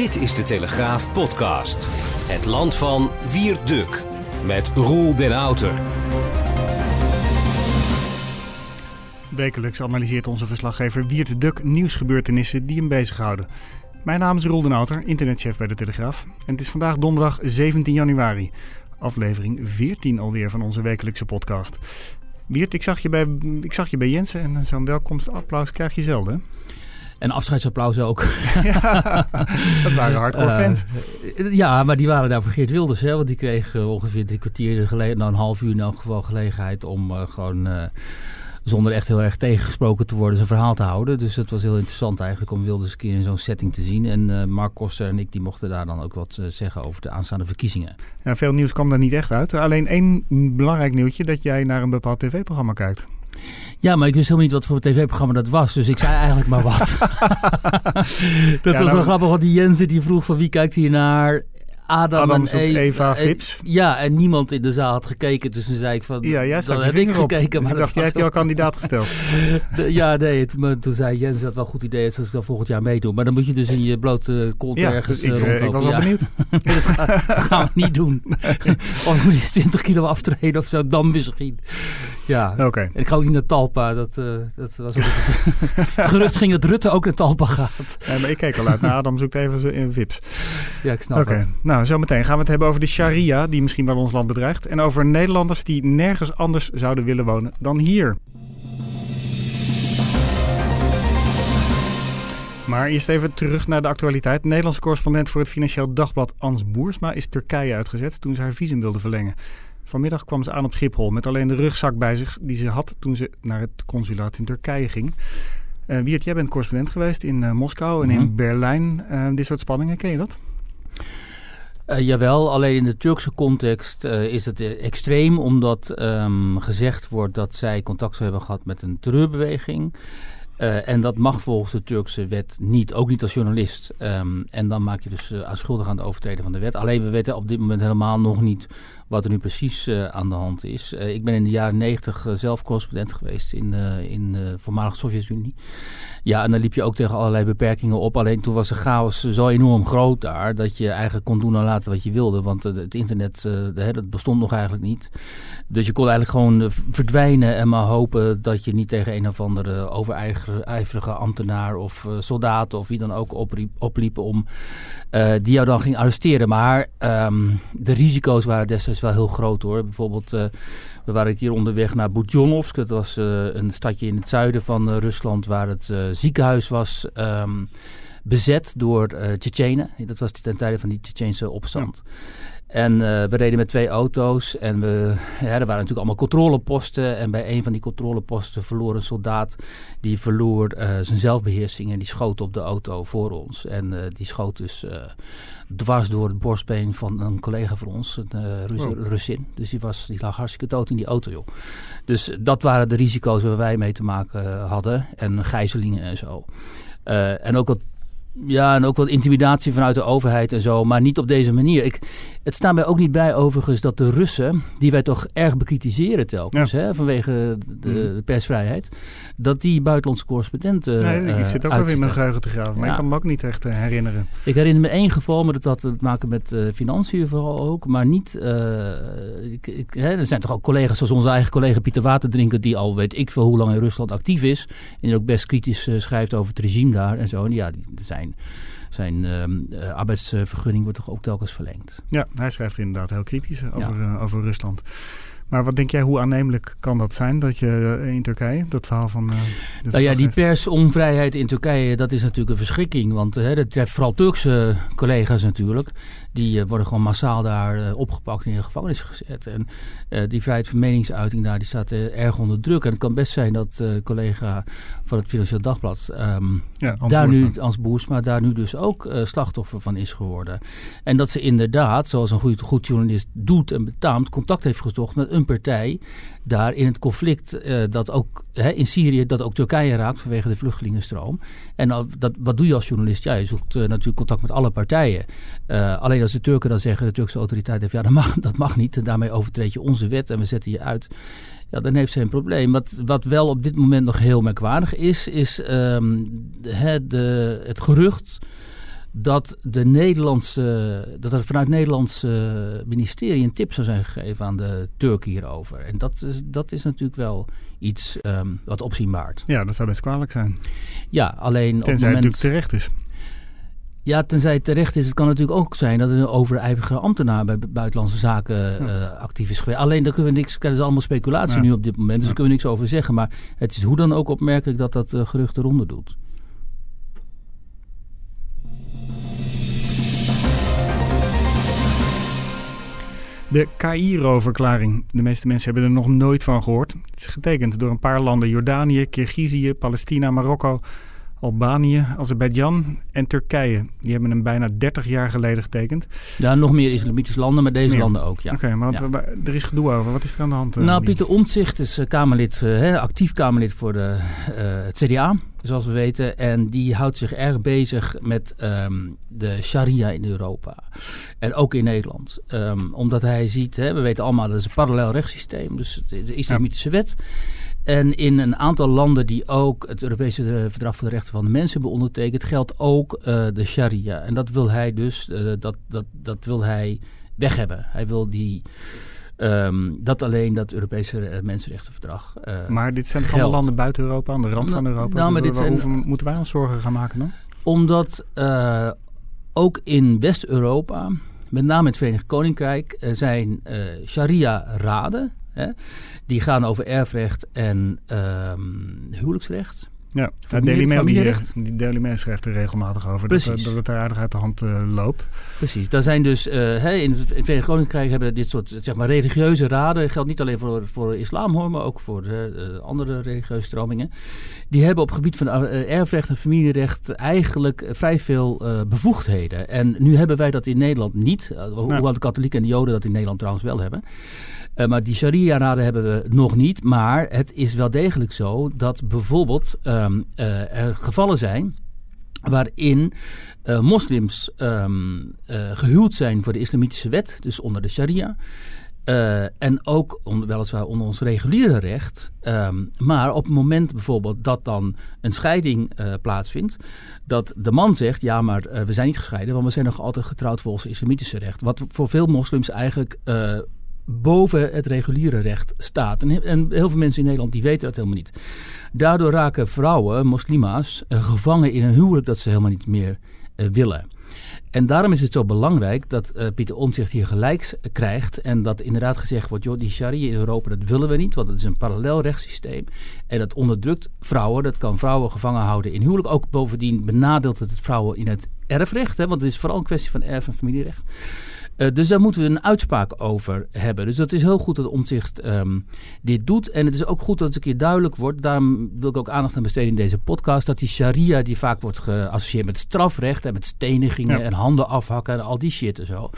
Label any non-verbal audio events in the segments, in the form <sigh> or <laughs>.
Dit is de Telegraaf podcast. Het land van Wierduk met Roel den Outer. Wekelijks analyseert onze verslaggever Wiert Duk nieuwsgebeurtenissen die hem bezighouden. Mijn naam is Roel den Outer, internetchef bij de Telegraaf. En het is vandaag donderdag 17 januari. Aflevering 14 alweer van onze wekelijkse podcast. Wiert, ik zag je bij, ik zag je bij Jensen en zo'n welkomstapplaus krijg je zelden. En afscheidsapplaus ook. Ja, <laughs> <laughs> dat waren hardcore fans. Uh, ja, maar die waren daar voor Geert Wilders. Hè, want die kreeg uh, ongeveer drie kwartier geleden, nou een half uur in elk geval gelegenheid om uh, gewoon zonder echt heel erg tegengesproken te worden zijn verhaal te houden. Dus het was heel interessant eigenlijk om Wilders een keer in zo'n setting te zien. En Mark Koster en ik die mochten daar dan ook wat zeggen over de aanstaande verkiezingen. Ja, veel nieuws kwam daar niet echt uit. Alleen één belangrijk nieuwtje dat jij naar een bepaald tv-programma kijkt. Ja, maar ik wist helemaal niet wat voor tv-programma dat was. Dus ik zei eigenlijk maar wat. <laughs> <laughs> dat ja, was nou, wel grappig, want die Jensen die vroeg van wie kijkt hier naar... Adam, Adam en Eva, Eva Vips. Ja, en niemand in de zaal had gekeken. Dus toen zei ik van, ja, jij dan heb ik gekeken. Dus maar ik dacht, jij hebt jouw kandidaat gesteld. <laughs> de, ja, nee. Het, maar toen zei Jens dat het wel een goed idee is als ik dan volgend jaar meedoe. Maar dan moet je dus in je blote kont ja, ergens dus ik, uh, ik was al ja. benieuwd. dat, gaan, dat gaan we niet doen. of moet je 20 kilo aftreden of zo, dan misschien. Ja, oké. Okay. En ik ga ook niet naar Talpa. Dat, uh, dat was ook <laughs> het gerucht ging dat Rutte ook naar Talpa gaat. Nee, maar ik keek al uit. Nou, Adam zoekt even in Vips. Ja, ik snap Oké, het. nou zometeen gaan we het hebben over de sharia die misschien wel ons land bedreigt. En over Nederlanders die nergens anders zouden willen wonen dan hier. Maar eerst even terug naar de actualiteit. Nederlandse correspondent voor het Financieel Dagblad Ans Boersma is Turkije uitgezet toen ze haar visum wilde verlengen. Vanmiddag kwam ze aan op Schiphol met alleen de rugzak bij zich die ze had toen ze naar het consulaat in Turkije ging. Uh, Wiert, jij bent correspondent geweest in uh, Moskou en mm -hmm. in Berlijn. Uh, dit soort spanningen, ken je dat? Jawel, alleen in de Turkse context is het extreem, omdat um, gezegd wordt dat zij contact zou hebben gehad met een terreurbeweging. Uh, en dat mag volgens de Turkse wet niet, ook niet als journalist. Um, en dan maak je dus uh, schuldig aan de overtreden van de wet. Alleen we weten op dit moment helemaal nog niet wat er nu precies uh, aan de hand is. ik ben in de jaren negentig zelf correspondent geweest in, in de voormalige Sovjet-Unie. Ja, en dan liep je ook tegen allerlei beperkingen op. Alleen toen was de chaos zo enorm groot daar dat je eigenlijk kon doen en laten wat je wilde. Want het internet, dat bestond nog eigenlijk niet. Dus je kon eigenlijk gewoon verdwijnen en maar hopen dat je niet tegen een of andere overeigen ijverige ambtenaar of soldaat of wie dan ook opriep, opliepen om die jou dan ging arresteren. Maar um, de risico's waren destijds wel heel groot hoor. Bijvoorbeeld, uh, we waren hier onderweg naar Budjonovsk. Dat was een stadje in het zuiden van Rusland waar het ziekenhuis was. Um, bezet door uh. Dat was ten tijde van die Tsjetsjense opstand. En uh, we reden met twee auto's en we, ja, er waren natuurlijk allemaal controleposten. En bij een van die controleposten verloor een soldaat, die verloor uh, zijn zelfbeheersing en die schoot op de auto voor ons. En uh, die schoot dus dwars door het borstbeen van een collega van ons, een Rus oh. Russin. Dus die, was, die lag hartstikke dood in die auto, joh. Dus dat waren de risico's waar wij mee te maken hadden. En gijzelingen en zo. en ook wat ja, en ook wat intimidatie vanuit de overheid en zo, maar niet op deze manier. Ik, het staat mij ook niet bij overigens dat de Russen, die wij toch erg bekritiseren telkens, ja. hè, vanwege de, de, persvrijheid, dat die buitenlandse correspondenten Nee, ik zit ook wel weer in mijn geheugen te graven, maar ja. ik kan me ook niet echt uh, herinneren. Ik herinner me één geval, maar dat had te maken met uh, financiën vooral ook, maar niet... Ik, ik, hè, er zijn toch ook collega's zoals onze eigen collega Pieter Waterdrinker, die al weet ik veel hoe lang in Rusland actief is, en die ook best kritisch schrijft over het regime daar en zo. En ja, die zijn zijn uh, arbeidsvergunning wordt toch ook telkens verlengd. Ja, hij schrijft er inderdaad heel kritisch over, ja. uh, over Rusland. Maar wat denk jij, hoe aannemelijk kan dat zijn dat je eh, in Turkije, dat verhaal van. Uh, de nou ja, die personvrijheid in Turkije, dat is natuurlijk een verschrikking. Want uh, dat treft vooral Turkse collega's natuurlijk. Die worden gewoon massaal daar opgepakt en in de gevangenis gezet. En die vrijheid van meningsuiting daar, die staat erg onder druk. En het kan best zijn dat collega van het Financieel Dagblad, um, ja, daar nu, Ans Boersma, daar nu dus ook slachtoffer van is geworden. En dat ze inderdaad, zoals een goed, goed journalist doet en betaamt, contact heeft gezocht met een partij daar in het conflict uh, dat ook hè, in Syrië, dat ook Turkije raakt vanwege de vluchtelingenstroom. En dat, wat doe je als journalist? Ja, je zoekt uh, natuurlijk contact met alle partijen. Uh, alleen als de Turken dan zeggen, de Turkse autoriteit heeft, ja, dat mag, dat mag niet. En daarmee overtreed je onze wet en we zetten je uit. Ja, dan heeft ze een probleem. Wat, wat wel op dit moment nog heel merkwaardig is, is um, de, de, het gerucht dat, de Nederlandse, dat er vanuit het Nederlandse ministerie een tip zou zijn gegeven aan de Turken hierover. En dat is, dat is natuurlijk wel iets um, wat opzienbaart. Ja, dat zou best kwalijk zijn. Ja, alleen Tenzij op het, moment, het natuurlijk terecht is. Ja, tenzij het terecht is. Het kan natuurlijk ook zijn dat een overijvige ambtenaar bij buitenlandse zaken ja. uh, actief is geweest. Alleen daar kunnen we niks, dat is allemaal speculatie ja. nu op dit moment, dus daar kunnen we niks over zeggen. Maar het is hoe dan ook opmerkelijk dat dat uh, gerucht eronder doet. De Cairo-verklaring. De meeste mensen hebben er nog nooit van gehoord. Het is getekend door een paar landen: Jordanië, Kirgizië, Palestina, Marokko, Albanië, Azerbeidzjan en Turkije. Die hebben hem bijna 30 jaar geleden getekend. Ja, nog meer islamitische landen, maar deze landen ook. Ja. Oké, maar ja. er is gedoe over. Wat is er aan de hand? Uh, nou, Pieter Omtzigt is uh, Kamerlid, uh, actief Kamerlid voor de, het CDA, zoals we weten. En die houdt zich erg bezig met um, de sharia in Europa. En ook in Nederland. Um, omdat hij ziet, hè, we weten allemaal, dat is een parallel rechtssysteem. Dus de islamitische ja. wet. En in een aantal landen die ook het Europese Verdrag voor de Rechten van de Mens hebben ondertekend, geldt ook uh, de sharia. En dat wil hij dus, uh, dat, dat, dat wil hij weg hebben. Hij wil die, um, dat alleen dat Europese Mensenrechtenverdrag. Uh, maar dit zijn allemaal landen buiten Europa, aan de rand van Europa. Nou, maar dit zijn, moeten wij ons zorgen gaan maken dan? Omdat ook in West-Europa, met name het Verenigd Koninkrijk, zijn sharia-raden Hè? Die gaan over erfrecht en um, huwelijksrecht. Ja, ja Daily Mail die, die Daily Mail schrijft er regelmatig over. Dat, dat, het er aardig uit de hand uh, loopt. Precies. Daar zijn dus uh, hey, in het Verenigd Koninkrijk hebben dit soort zeg maar, religieuze raden. Geldt niet alleen voor, voor islam hoor, maar ook voor uh, andere religieuze stromingen. Die hebben op gebied van erfrecht en familierecht eigenlijk vrij veel bevoegdheden. En nu hebben wij dat in Nederland niet. Hoewel de katholieken en de joden dat in Nederland trouwens wel hebben. Uh, maar die sharia-raden hebben we nog niet. Maar het is wel degelijk zo dat bijvoorbeeld um, uh, er gevallen zijn waarin uh, moslims um, gehuwd zijn voor de islamitische wet, dus onder de sharia. En ook onder, weliswaar onder ons reguliere recht. Um, maar op het moment bijvoorbeeld dat dan een scheiding plaatsvindt, dat de man zegt: ja, maar we zijn niet gescheiden, want we zijn nog altijd getrouwd volgens het islamitische recht. Wat voor veel moslims eigenlijk boven het reguliere recht staat. En, heel veel mensen in Nederland die weten dat helemaal niet. Daardoor raken vrouwen, moslima's, uh, gevangen in een huwelijk dat ze helemaal niet meer uh, willen. En daarom is het zo belangrijk dat uh, Pieter Omtzigt hier gelijk krijgt. En dat inderdaad gezegd wordt: joh, die sharia in Europa, dat willen we niet. Want het is een parallel rechtssysteem. En dat onderdrukt vrouwen. Dat kan vrouwen gevangen houden in huwelijk. Ook bovendien benadeelt het vrouwen in het erfrecht. Hè, want het is vooral een kwestie van erf- en familierecht. Uh, dus daar moeten we een uitspraak over hebben. Dus dat is heel goed dat Omtzigt um, dit doet. En het is ook goed dat het een keer duidelijk wordt. Daarom wil ik ook aandacht aan besteden in deze podcast. Dat die sharia, die vaak wordt geassocieerd met strafrecht en met stenigingen ja. en handen afhakken en al die shit en zo.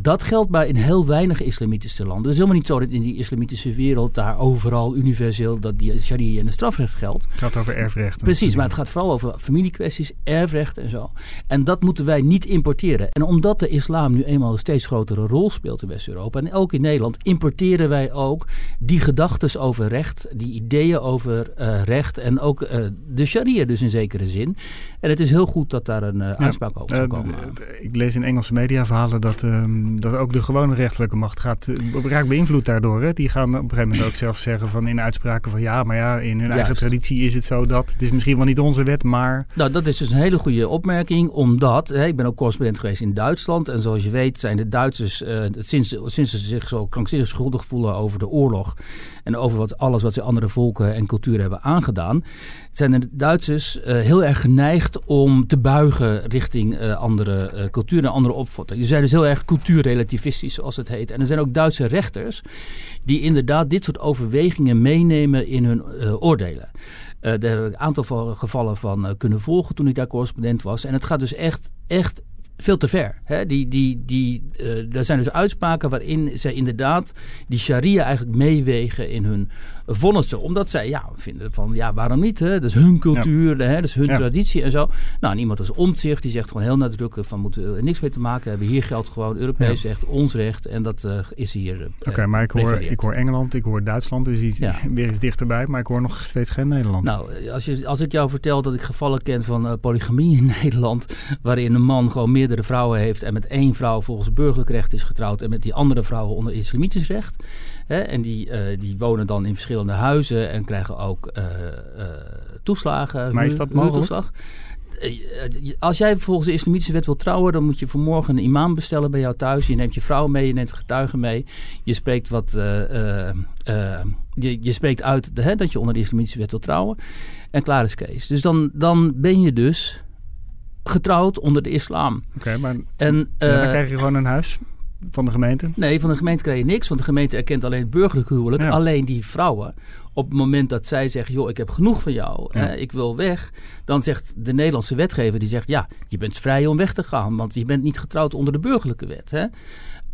Dat geldt maar in heel weinig islamitische landen. Het is helemaal niet zo dat in die islamitische wereld daar overal universeel dat die sharia en de strafrecht geldt. Het gaat over erfrecht. Precies, maar het gaat vooral over familiekwesties, erfrecht en zo. En dat moeten wij niet importeren. En omdat de islam nu eenmaal een steeds grotere rol speelt in West-Europa en ook in Nederland, importeren wij ook die gedachten over recht, die ideeën over uh, recht en ook uh, de sharia dus in zekere zin. En het is heel goed dat daar een uh, uitspraak over zou komen. ik lees in Engelse media verhalen dat um, dat ook de gewone rechterlijke macht gaat, raakt beïnvloed daardoor. Hè? Die gaan op een gegeven moment ook zelf zeggen van in uitspraken van ja, maar ja, in hun eigen traditie is het zo dat het is misschien wel niet onze wet, maar. Nou, dat is dus een hele goede opmerking, omdat hè, ik ben ook correspondent geweest in Duitsland en zoals je weet zijn de Duitsers sinds, sinds ze zich zo krankzinnig schuldig voelen over de oorlog en over wat, alles wat ze andere volken en culturen hebben aangedaan, zijn de Duitsers heel erg geneigd om te buigen richting andere culturen en andere opvattingen. Ze zijn dus heel erg cultuurrelativistisch, zoals het heet. En er zijn ook Duitse rechters die inderdaad dit soort overwegingen meenemen in hun uh, oordelen. Uh, daar heb ik een aantal gevallen van kunnen volgen toen ik daar correspondent was. En het gaat dus echt, echt veel te ver. Hè? Die, die, die, uh, er zijn dus uitspraken waarin zij inderdaad die sharia eigenlijk meewegen in hun vonnissen. Omdat zij ja, vinden van, ja, waarom niet? Hè? Dat is hun cultuur, hè? dat is hun traditie en zo. Nou, en iemand als Omtzigt, die zegt gewoon heel nadrukkelijk van, moeten er niks mee te maken hebben. Hier geldt gewoon Europees recht, ons recht. En dat uh, is hier uh, Oké, maar ik hoor, ik hoor Engeland, ik hoor Duitsland, dus iets <laughs> weer eens dichterbij. Maar ik hoor nog steeds geen Nederland. Nou, als, je, als ik jou vertel dat ik gevallen ken van polygamie in <laughs> Nederland, waarin een man gewoon meerdere vrouwen heeft en met één vrouw volgens burgerlijk recht is getrouwd en met die andere vrouwen onder islamitisch recht. Hè, en die, uh, die wonen dan in verschillende huizen en krijgen ook uh, uh, toeslagen. Maar is dat mogelijk? Als jij volgens de islamitische wet wil trouwen, dan moet je vanmorgen een imam bestellen bij jou thuis. Je neemt je vrouw mee, je neemt getuigen mee. Je spreekt, wat, je, je spreekt uit hè, dat je onder de islamitische wet wil trouwen. En klaar is Kees. Dus dan, dan ben je dus getrouwd onder de islam. Oké, maar en, uh, dan krijg je gewoon een huis van de gemeente? Nee, van de gemeente krijg je niks, want de gemeente erkent alleen het burgerlijk huwelijk. Alleen die vrouwen, op het moment dat zij zeggen: joh, ik heb genoeg van jou, hè, ik wil weg, dan zegt de Nederlandse wetgever die zegt: ja, je bent vrij om weg te gaan, want je bent niet getrouwd onder de burgerlijke wet. Hè.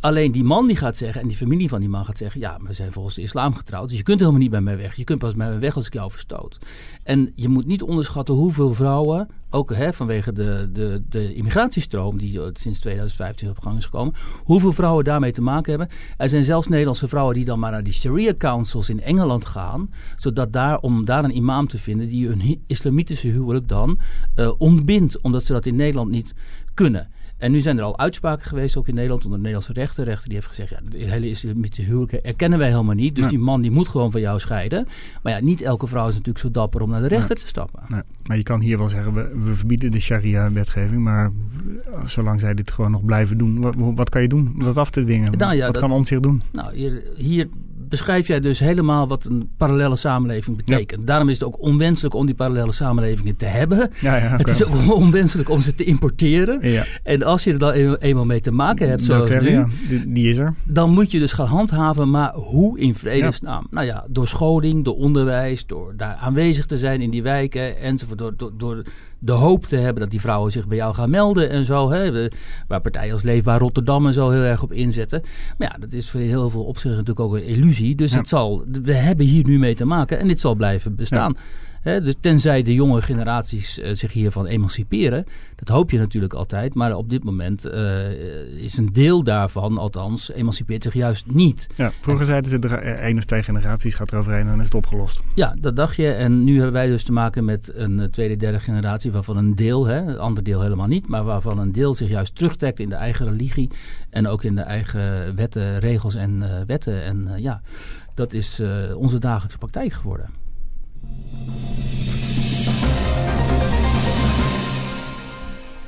Alleen die man die gaat zeggen, en die familie van die man gaat zeggen: Ja, we zijn volgens de islam getrouwd. Dus je kunt helemaal niet bij mij weg. Je kunt pas bij mij weg als ik jou verstoot. En je moet niet onderschatten hoeveel vrouwen, ook hè, vanwege de, de, de immigratiestroom die sinds 2015 op gang is gekomen, hoeveel vrouwen daarmee te maken hebben. Er zijn zelfs Nederlandse vrouwen die dan maar naar die Sharia Councils in Engeland gaan, zodat daar, om daar een imam te vinden die hun islamitische huwelijk dan uh, ontbindt, omdat ze dat in Nederland niet kunnen. En nu zijn er al uitspraken geweest, ook in Nederland, onder de Nederlandse rechter. rechter die heeft gezegd, ja, de hele islamitische huwelijk erkennen wij helemaal niet. Dus die man die moet gewoon van jou scheiden. Maar ja, niet elke vrouw is natuurlijk zo dapper om naar de rechter te stappen. Nee. Maar je kan hier wel zeggen, we, we verbieden de sharia-wetgeving. Maar zolang zij dit gewoon nog blijven doen, wat, wat kan je doen om dat af te dwingen? Nou, ja, wat kan om zich doen? Nou, hier, hier beschrijf jij dus helemaal wat een parallele samenleving betekent. Daarom is het ook onwenselijk om die parallele samenlevingen te hebben. Ja, ja, Het is ook <laughs> onwenselijk om ze te importeren. En als je er dan eenmaal mee te maken hebt, zoals nu, die, die, is er. dan moet je dus gaan handhaven. Maar hoe in vredesnaam? Nou ja, door scholing, door onderwijs, door daar aanwezig te zijn in die wijken enzovoort. Door, door, door de hoop te hebben dat die vrouwen zich bij jou gaan melden en zo. Hè, waar partijen als Leefbaar Rotterdam en zo heel erg op inzetten. Maar ja, dat is voor heel veel opzichten natuurlijk ook een illusie. Dus het zal, we hebben hier nu mee te maken en dit zal blijven bestaan dus tenzij de jonge generaties uh, zich hiervan emanciperen. Dat hoop je natuurlijk altijd. Maar op dit moment uh, is een deel daarvan, althans, emancipeert zich juist niet. Ja, vroeger zeiden ze er één of twee generaties gaat eroverheen en dan is het opgelost. Ja, dat dacht je. En nu hebben wij dus te maken met een eh, tweede, derde generatie waarvan een deel, hè, het andere deel helemaal niet, maar waarvan een deel zich juist terugtrekt in de eigen religie en ook in de eigen wetten, regels en uh, wetten. En ja, dat is onze dagelijkse praktijk geworden.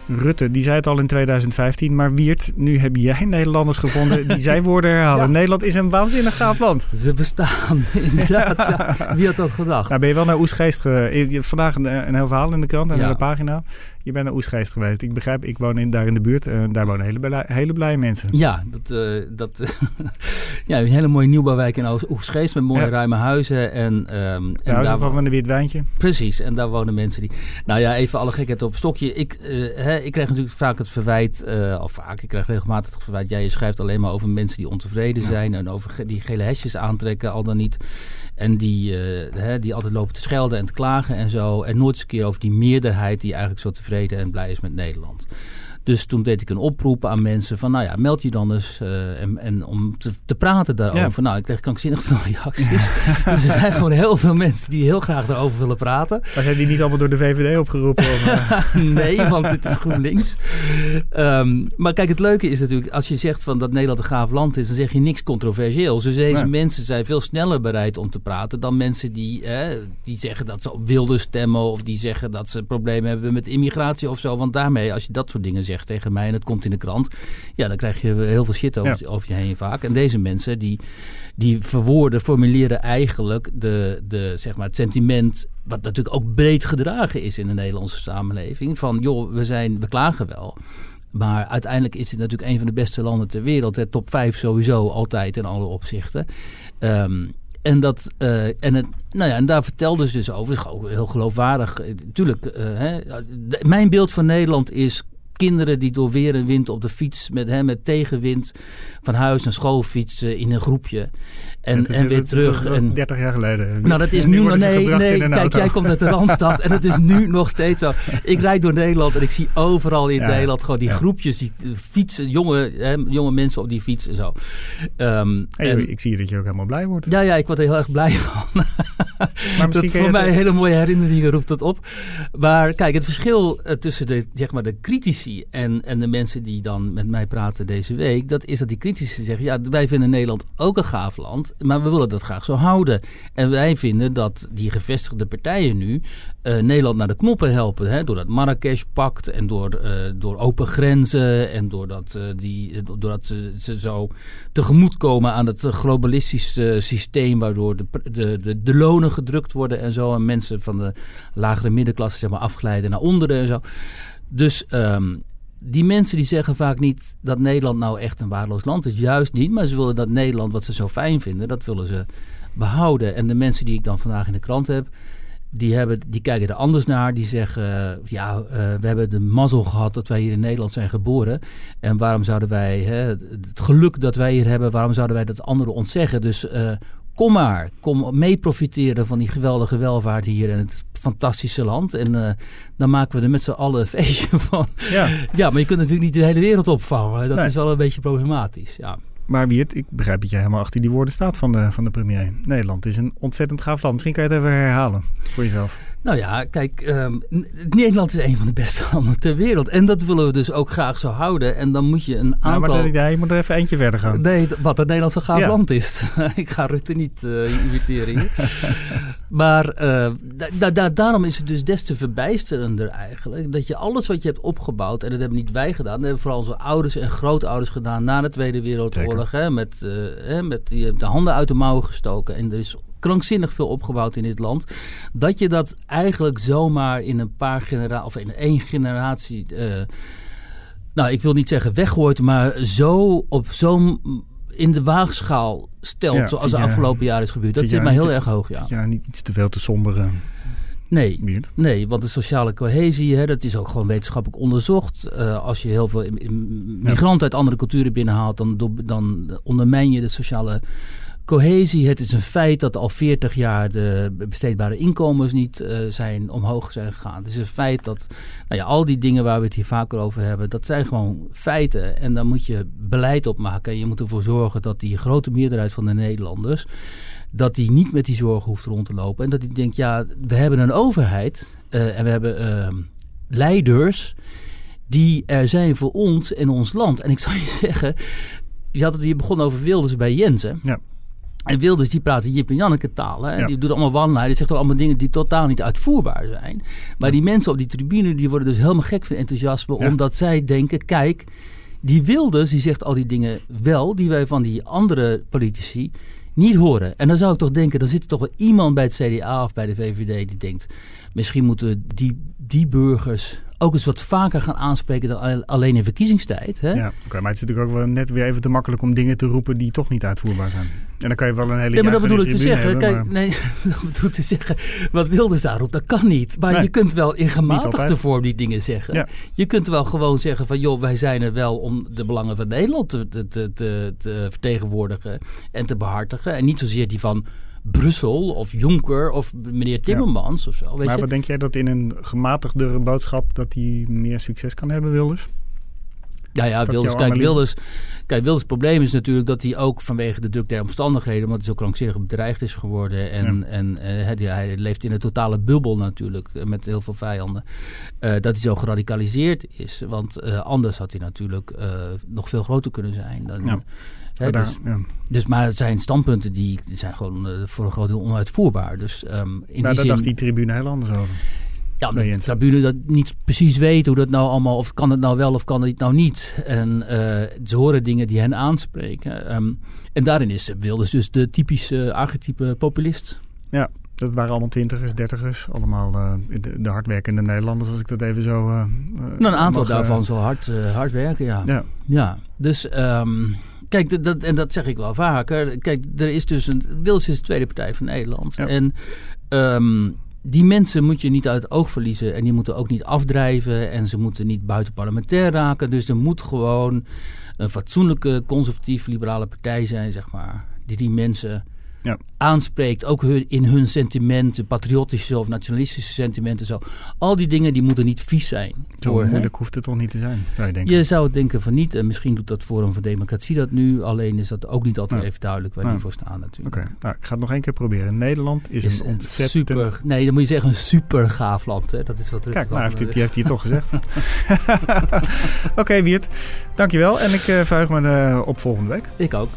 Rutte, die zei het al in 2015. Maar Wiert, nu heb jij Nederlanders gevonden die zijn <laughs> woorden herhalen. Nederland is een waanzinnig gaaf land. Ze bestaan, <laughs> inderdaad. Ja. <laughs> Wie had dat gedacht? Nou, ben je wel naar Oesgeest geweest? Vandaag een, een heel verhaal in de krant en ja. de pagina. Je bent naar Oesgeest geweest. Ik begrijp, ik woon in, daar in de buurt. en daar wonen hele, hele blije mensen. Ja, dat, uh, dat, <laughs> ja, een hele mooie nieuwbouwwijk in Oesgeest met mooie ruime huizen. En, um, en huizen van een wit wijntje. Precies, en daar wonen mensen die... Nou ja, even alle gekheid op stokje. Ik, uh, hè, ik krijg natuurlijk vaak het verwijt, uh, of vaak, ik krijg regelmatig het verwijt... jij je schrijft alleen maar over mensen die ontevreden zijn... en over die gele hesjes aantrekken, al dan niet. En die, hè, die altijd lopen te schelden en te klagen en zo. En nooit eens een keer over die meerderheid die eigenlijk zo tevreden en blij is met Nederland. Dus toen deed ik een oproep aan mensen van, nou ja, meld je dan eens uh, en, en, om te, te praten daarover. Nou, ik kreeg krankzinnig veel <laughs> reacties. dus er zijn gewoon heel veel mensen die heel graag daarover willen praten. Maar zijn die niet allemaal door de VVD opgeroepen? Of, <laughs> nee, want het is GroenLinks. Um, maar kijk, het leuke is natuurlijk, als je zegt van dat Nederland een gaaf land is, dan zeg je niks controversieels. Dus deze mensen zijn veel sneller bereid om te praten dan mensen die, eh, die zeggen dat ze op wilde stemmen of die zeggen dat ze problemen hebben met immigratie of zo. Want daarmee, als je dat soort dingen zegt tegen mij en het komt in de krant, ja, dan krijg je heel veel shit over, over je heen vaak. En deze mensen die, die verwoorden, formuleren eigenlijk de, de, zeg maar, het sentiment wat natuurlijk ook breed gedragen is in de Nederlandse samenleving. Van joh, we, zijn, we klagen wel. Maar uiteindelijk is het natuurlijk een van de beste landen ter wereld. Hè, top 5 sowieso, altijd in alle opzichten. Um, en, dat, uh, en, het, nou ja, en daar vertelden ze dus over. Het is ook heel geloofwaardig. Tuurlijk, uh, hè, mijn beeld van Nederland is kinderen die door weer en wind op de fiets met, hè, met tegenwind van huis naar school fietsen in een groepje. En, en weer terug. Dat, en, 30 jaar geleden. Nou, dat is nu nog. Nee, nee. Kijk, jij komt uit de Randstad en het is nu <laughs> nog steeds zo. Ik rijd door Nederland en ik zie overal in Nederland gewoon die groepjes, die fietsen, jonge, hè, jonge mensen op die fiets en zo. Um, hey, en, ik zie dat je ook helemaal blij wordt. Ja, ja, ik word er heel erg blij <laughs> van. Maar dat voor mij hele mooie herinneringen roept dat op. Maar kijk, het verschil eh, tussen de, zeg maar, de critici en, en de mensen die dan met mij praten deze week, dat is dat die critici zeggen, ja, wij vinden Nederland ook een gaaf land, maar we willen dat graag zo houden. En wij vinden dat die gevestigde partijen nu uh, Nederland naar de knoppen helpen. Hè, door dat Marrakesh-pact en door, uh, door open grenzen en doordat, uh, die, doordat ze, ze zo tegemoetkomen aan het globalistische systeem, waardoor de, de, de, de lonen gedrukt worden en zo. En mensen van de lagere middenklasse zeg maar, afglijden naar onderen en zo. Dus um, die mensen die zeggen vaak niet dat Nederland nou echt een waardeloos land is. Juist niet, maar ze willen dat Nederland, wat ze zo fijn vinden, dat willen ze behouden. En de mensen die ik dan vandaag in de krant heb, die, hebben, die kijken er anders naar. Die zeggen, ja, uh, we hebben de mazzel gehad dat wij hier in Nederland zijn geboren. En waarom zouden wij, hè, het geluk dat wij hier hebben, waarom zouden wij dat anderen ontzeggen? Dus uh, kom maar, kom mee profiteren van die geweldige welvaart hier in het fantastische land. En uh, dan maken we er met z'n allen een <laughs> feestje van. Ja. ja, maar je kunt natuurlijk niet de hele wereld opvangen. Dat is wel een beetje problematisch, ja. Maar Wiert, ik begrijp dat jij helemaal achter die woorden staat van de, van de premier. Nederland is een ontzettend gaaf land. Misschien kan je het even herhalen voor jezelf. Nou ja, kijk, um, Nederland is een van de beste <laughs> landen ter wereld. En dat willen we dus ook graag zo houden. En dan moet je een aantal... Ja, maar je moet er even eentje verder gaan. Nee, wat Nederland een gaaf land is. <laughs> ik ga Rutte niet uh, imiteren hier. Maar uh, da da daarom is het dus des te verbijsterender eigenlijk... dat je alles wat je hebt opgebouwd... en dat hebben niet wij gedaan... dat hebben vooral onze ouders en grootouders gedaan... na de Tweede Wereldoorlog. Hè, met, uh, met die, de handen uit de mouwen gestoken. En er is krankzinnig veel opgebouwd in dit land. Dat je dat eigenlijk zomaar in een paar generaties, of in één generatie. Uh, nou, ik wil niet zeggen weggooit, maar zo op zo'n in de waagschaal stelt, zoals de afgelopen jaren is gebeurd. Dat zit mij heel erg hoog, ja. Zit je niet iets te veel te sombere? Nee, nee, want de sociale cohesie, hè, dat is ook gewoon wetenschappelijk onderzocht. Uh, als je heel veel migranten uit andere culturen binnenhaalt, dan, dan ondermijn je de sociale Cohesie, het is een feit dat al 40 jaar de besteedbare inkomens niet uh, zijn omhoog zijn gegaan. Het is een feit dat nou ja, al die dingen waar we het hier vaker over hebben, dat zijn gewoon feiten. En dan moet je beleid op maken. En je moet ervoor zorgen dat die grote meerderheid van de Nederlanders, dat die niet met die zorgen hoeft rond te lopen. En dat die denkt, ja, we hebben een overheid uh, en we hebben uh, leiders die er zijn voor ons en ons land. En ik zou je <laughs> zeggen, je had het hier begonnen over Wilders bij Jens, hè? Ja. En Wilders die praat Jip en Janneke taal. En die doet allemaal wanleiden. Die zegt allemaal dingen die totaal niet uitvoerbaar zijn. Maar die mensen op die tribune die worden dus helemaal gek van enthousiasme. Omdat zij denken, kijk, die Wilders die zegt al die dingen wel. Die wij van die andere politici niet horen. En dan zou ik toch denken, dan zit er toch wel iemand bij het CDA of bij de VVD die denkt... misschien moeten die, die burgers ook eens wat vaker gaan aanspreken dan alleen in verkiezingstijd. Hè? Ja, oké, maar het is natuurlijk ook wel net weer even te makkelijk om dingen te roepen die toch niet uitvoerbaar zijn. En dan kan je wel een hele Ja, maar dat bedoel ik te zeggen. Kijk, nee, <laughs> dat bedoel ik te zeggen. Wat Wilders daarop, dat kan niet. Maar je kunt wel in gematigde vorm die dingen zeggen. Ja. Je kunt wel gewoon zeggen van, joh, wij zijn er wel om de belangen van Nederland te, te, te, te vertegenwoordigen en te behartigen. En niet zozeer die van Brussel of Juncker of meneer Timmermans of zo. Weet maar wat denk jij dat in een gematigdere boodschap dat hij meer succes kan hebben, Wilders? Ja, ja, Wilders, kijk, Wilders, kijk, Wilders probleem is natuurlijk dat hij ook vanwege de druk der omstandigheden, omdat hij zo krankzinnig bedreigd is geworden. En, en uh, hij leeft in een totale bubbel natuurlijk, eh, met heel veel vijanden. Uh, dat hij zo geradicaliseerd is. Want anders had hij natuurlijk nog veel groter kunnen zijn. Dan, ja. Dus, ja. dus, maar het zijn standpunten die, die zijn gewoon voor een groot deel onuitvoerbaar. Dus, um, in nou, daar dacht die tribune heel anders over. Ja, omdat de tribune dat niet precies weet hoe dat nou allemaal, of kan het nou wel of kan het nou niet. En uh, ze horen dingen die hen aanspreken. Um, en daarin is Wilders dus de typische archetype populist. Ja, dat waren allemaal twintigers, dertigers. Allemaal uh, de, de, hardwerkende Nederlanders, als ik dat even zo... Uh, nou, een aantal daarvan zal hard, hard werken, ja. Ja, ja dus... Um, Kijk, dat, en dat zeg ik wel vaker. Kijk, er is dus een. Is de tweede partij van Nederland. Ja. En um, die mensen moet je niet uit het oog verliezen. En die moeten ook niet afdrijven. En ze moeten niet buiten parlementair raken. Dus er moet gewoon een fatsoenlijke, conservatief-liberale partij zijn, zeg maar. Die die mensen ja. aanspreekt. Ook in hun sentimenten, patriotische of nationalistische sentimenten. Zo. Al die dingen die moeten niet vies zijn. Zo voor, moeilijk hoeft het toch niet te zijn, zou je denken? Je zou het denken van niet. En misschien doet dat Forum voor Democratie dat nu. Alleen is dat ook niet altijd even duidelijk waar die voor staan natuurlijk. Oké, nou, ik ga het nog één keer proberen. Nederland is, is een ontzettend... Super, nee, dan moet je zeggen een super gaaf land. Hè? Dat is wat Kijk, nou, heeft, die heeft hij toch gezegd. <laughs> <laughs> Oké, okay, Wiert. Dankjewel. En ik uh, verheug me uh, op volgende week. Ik ook.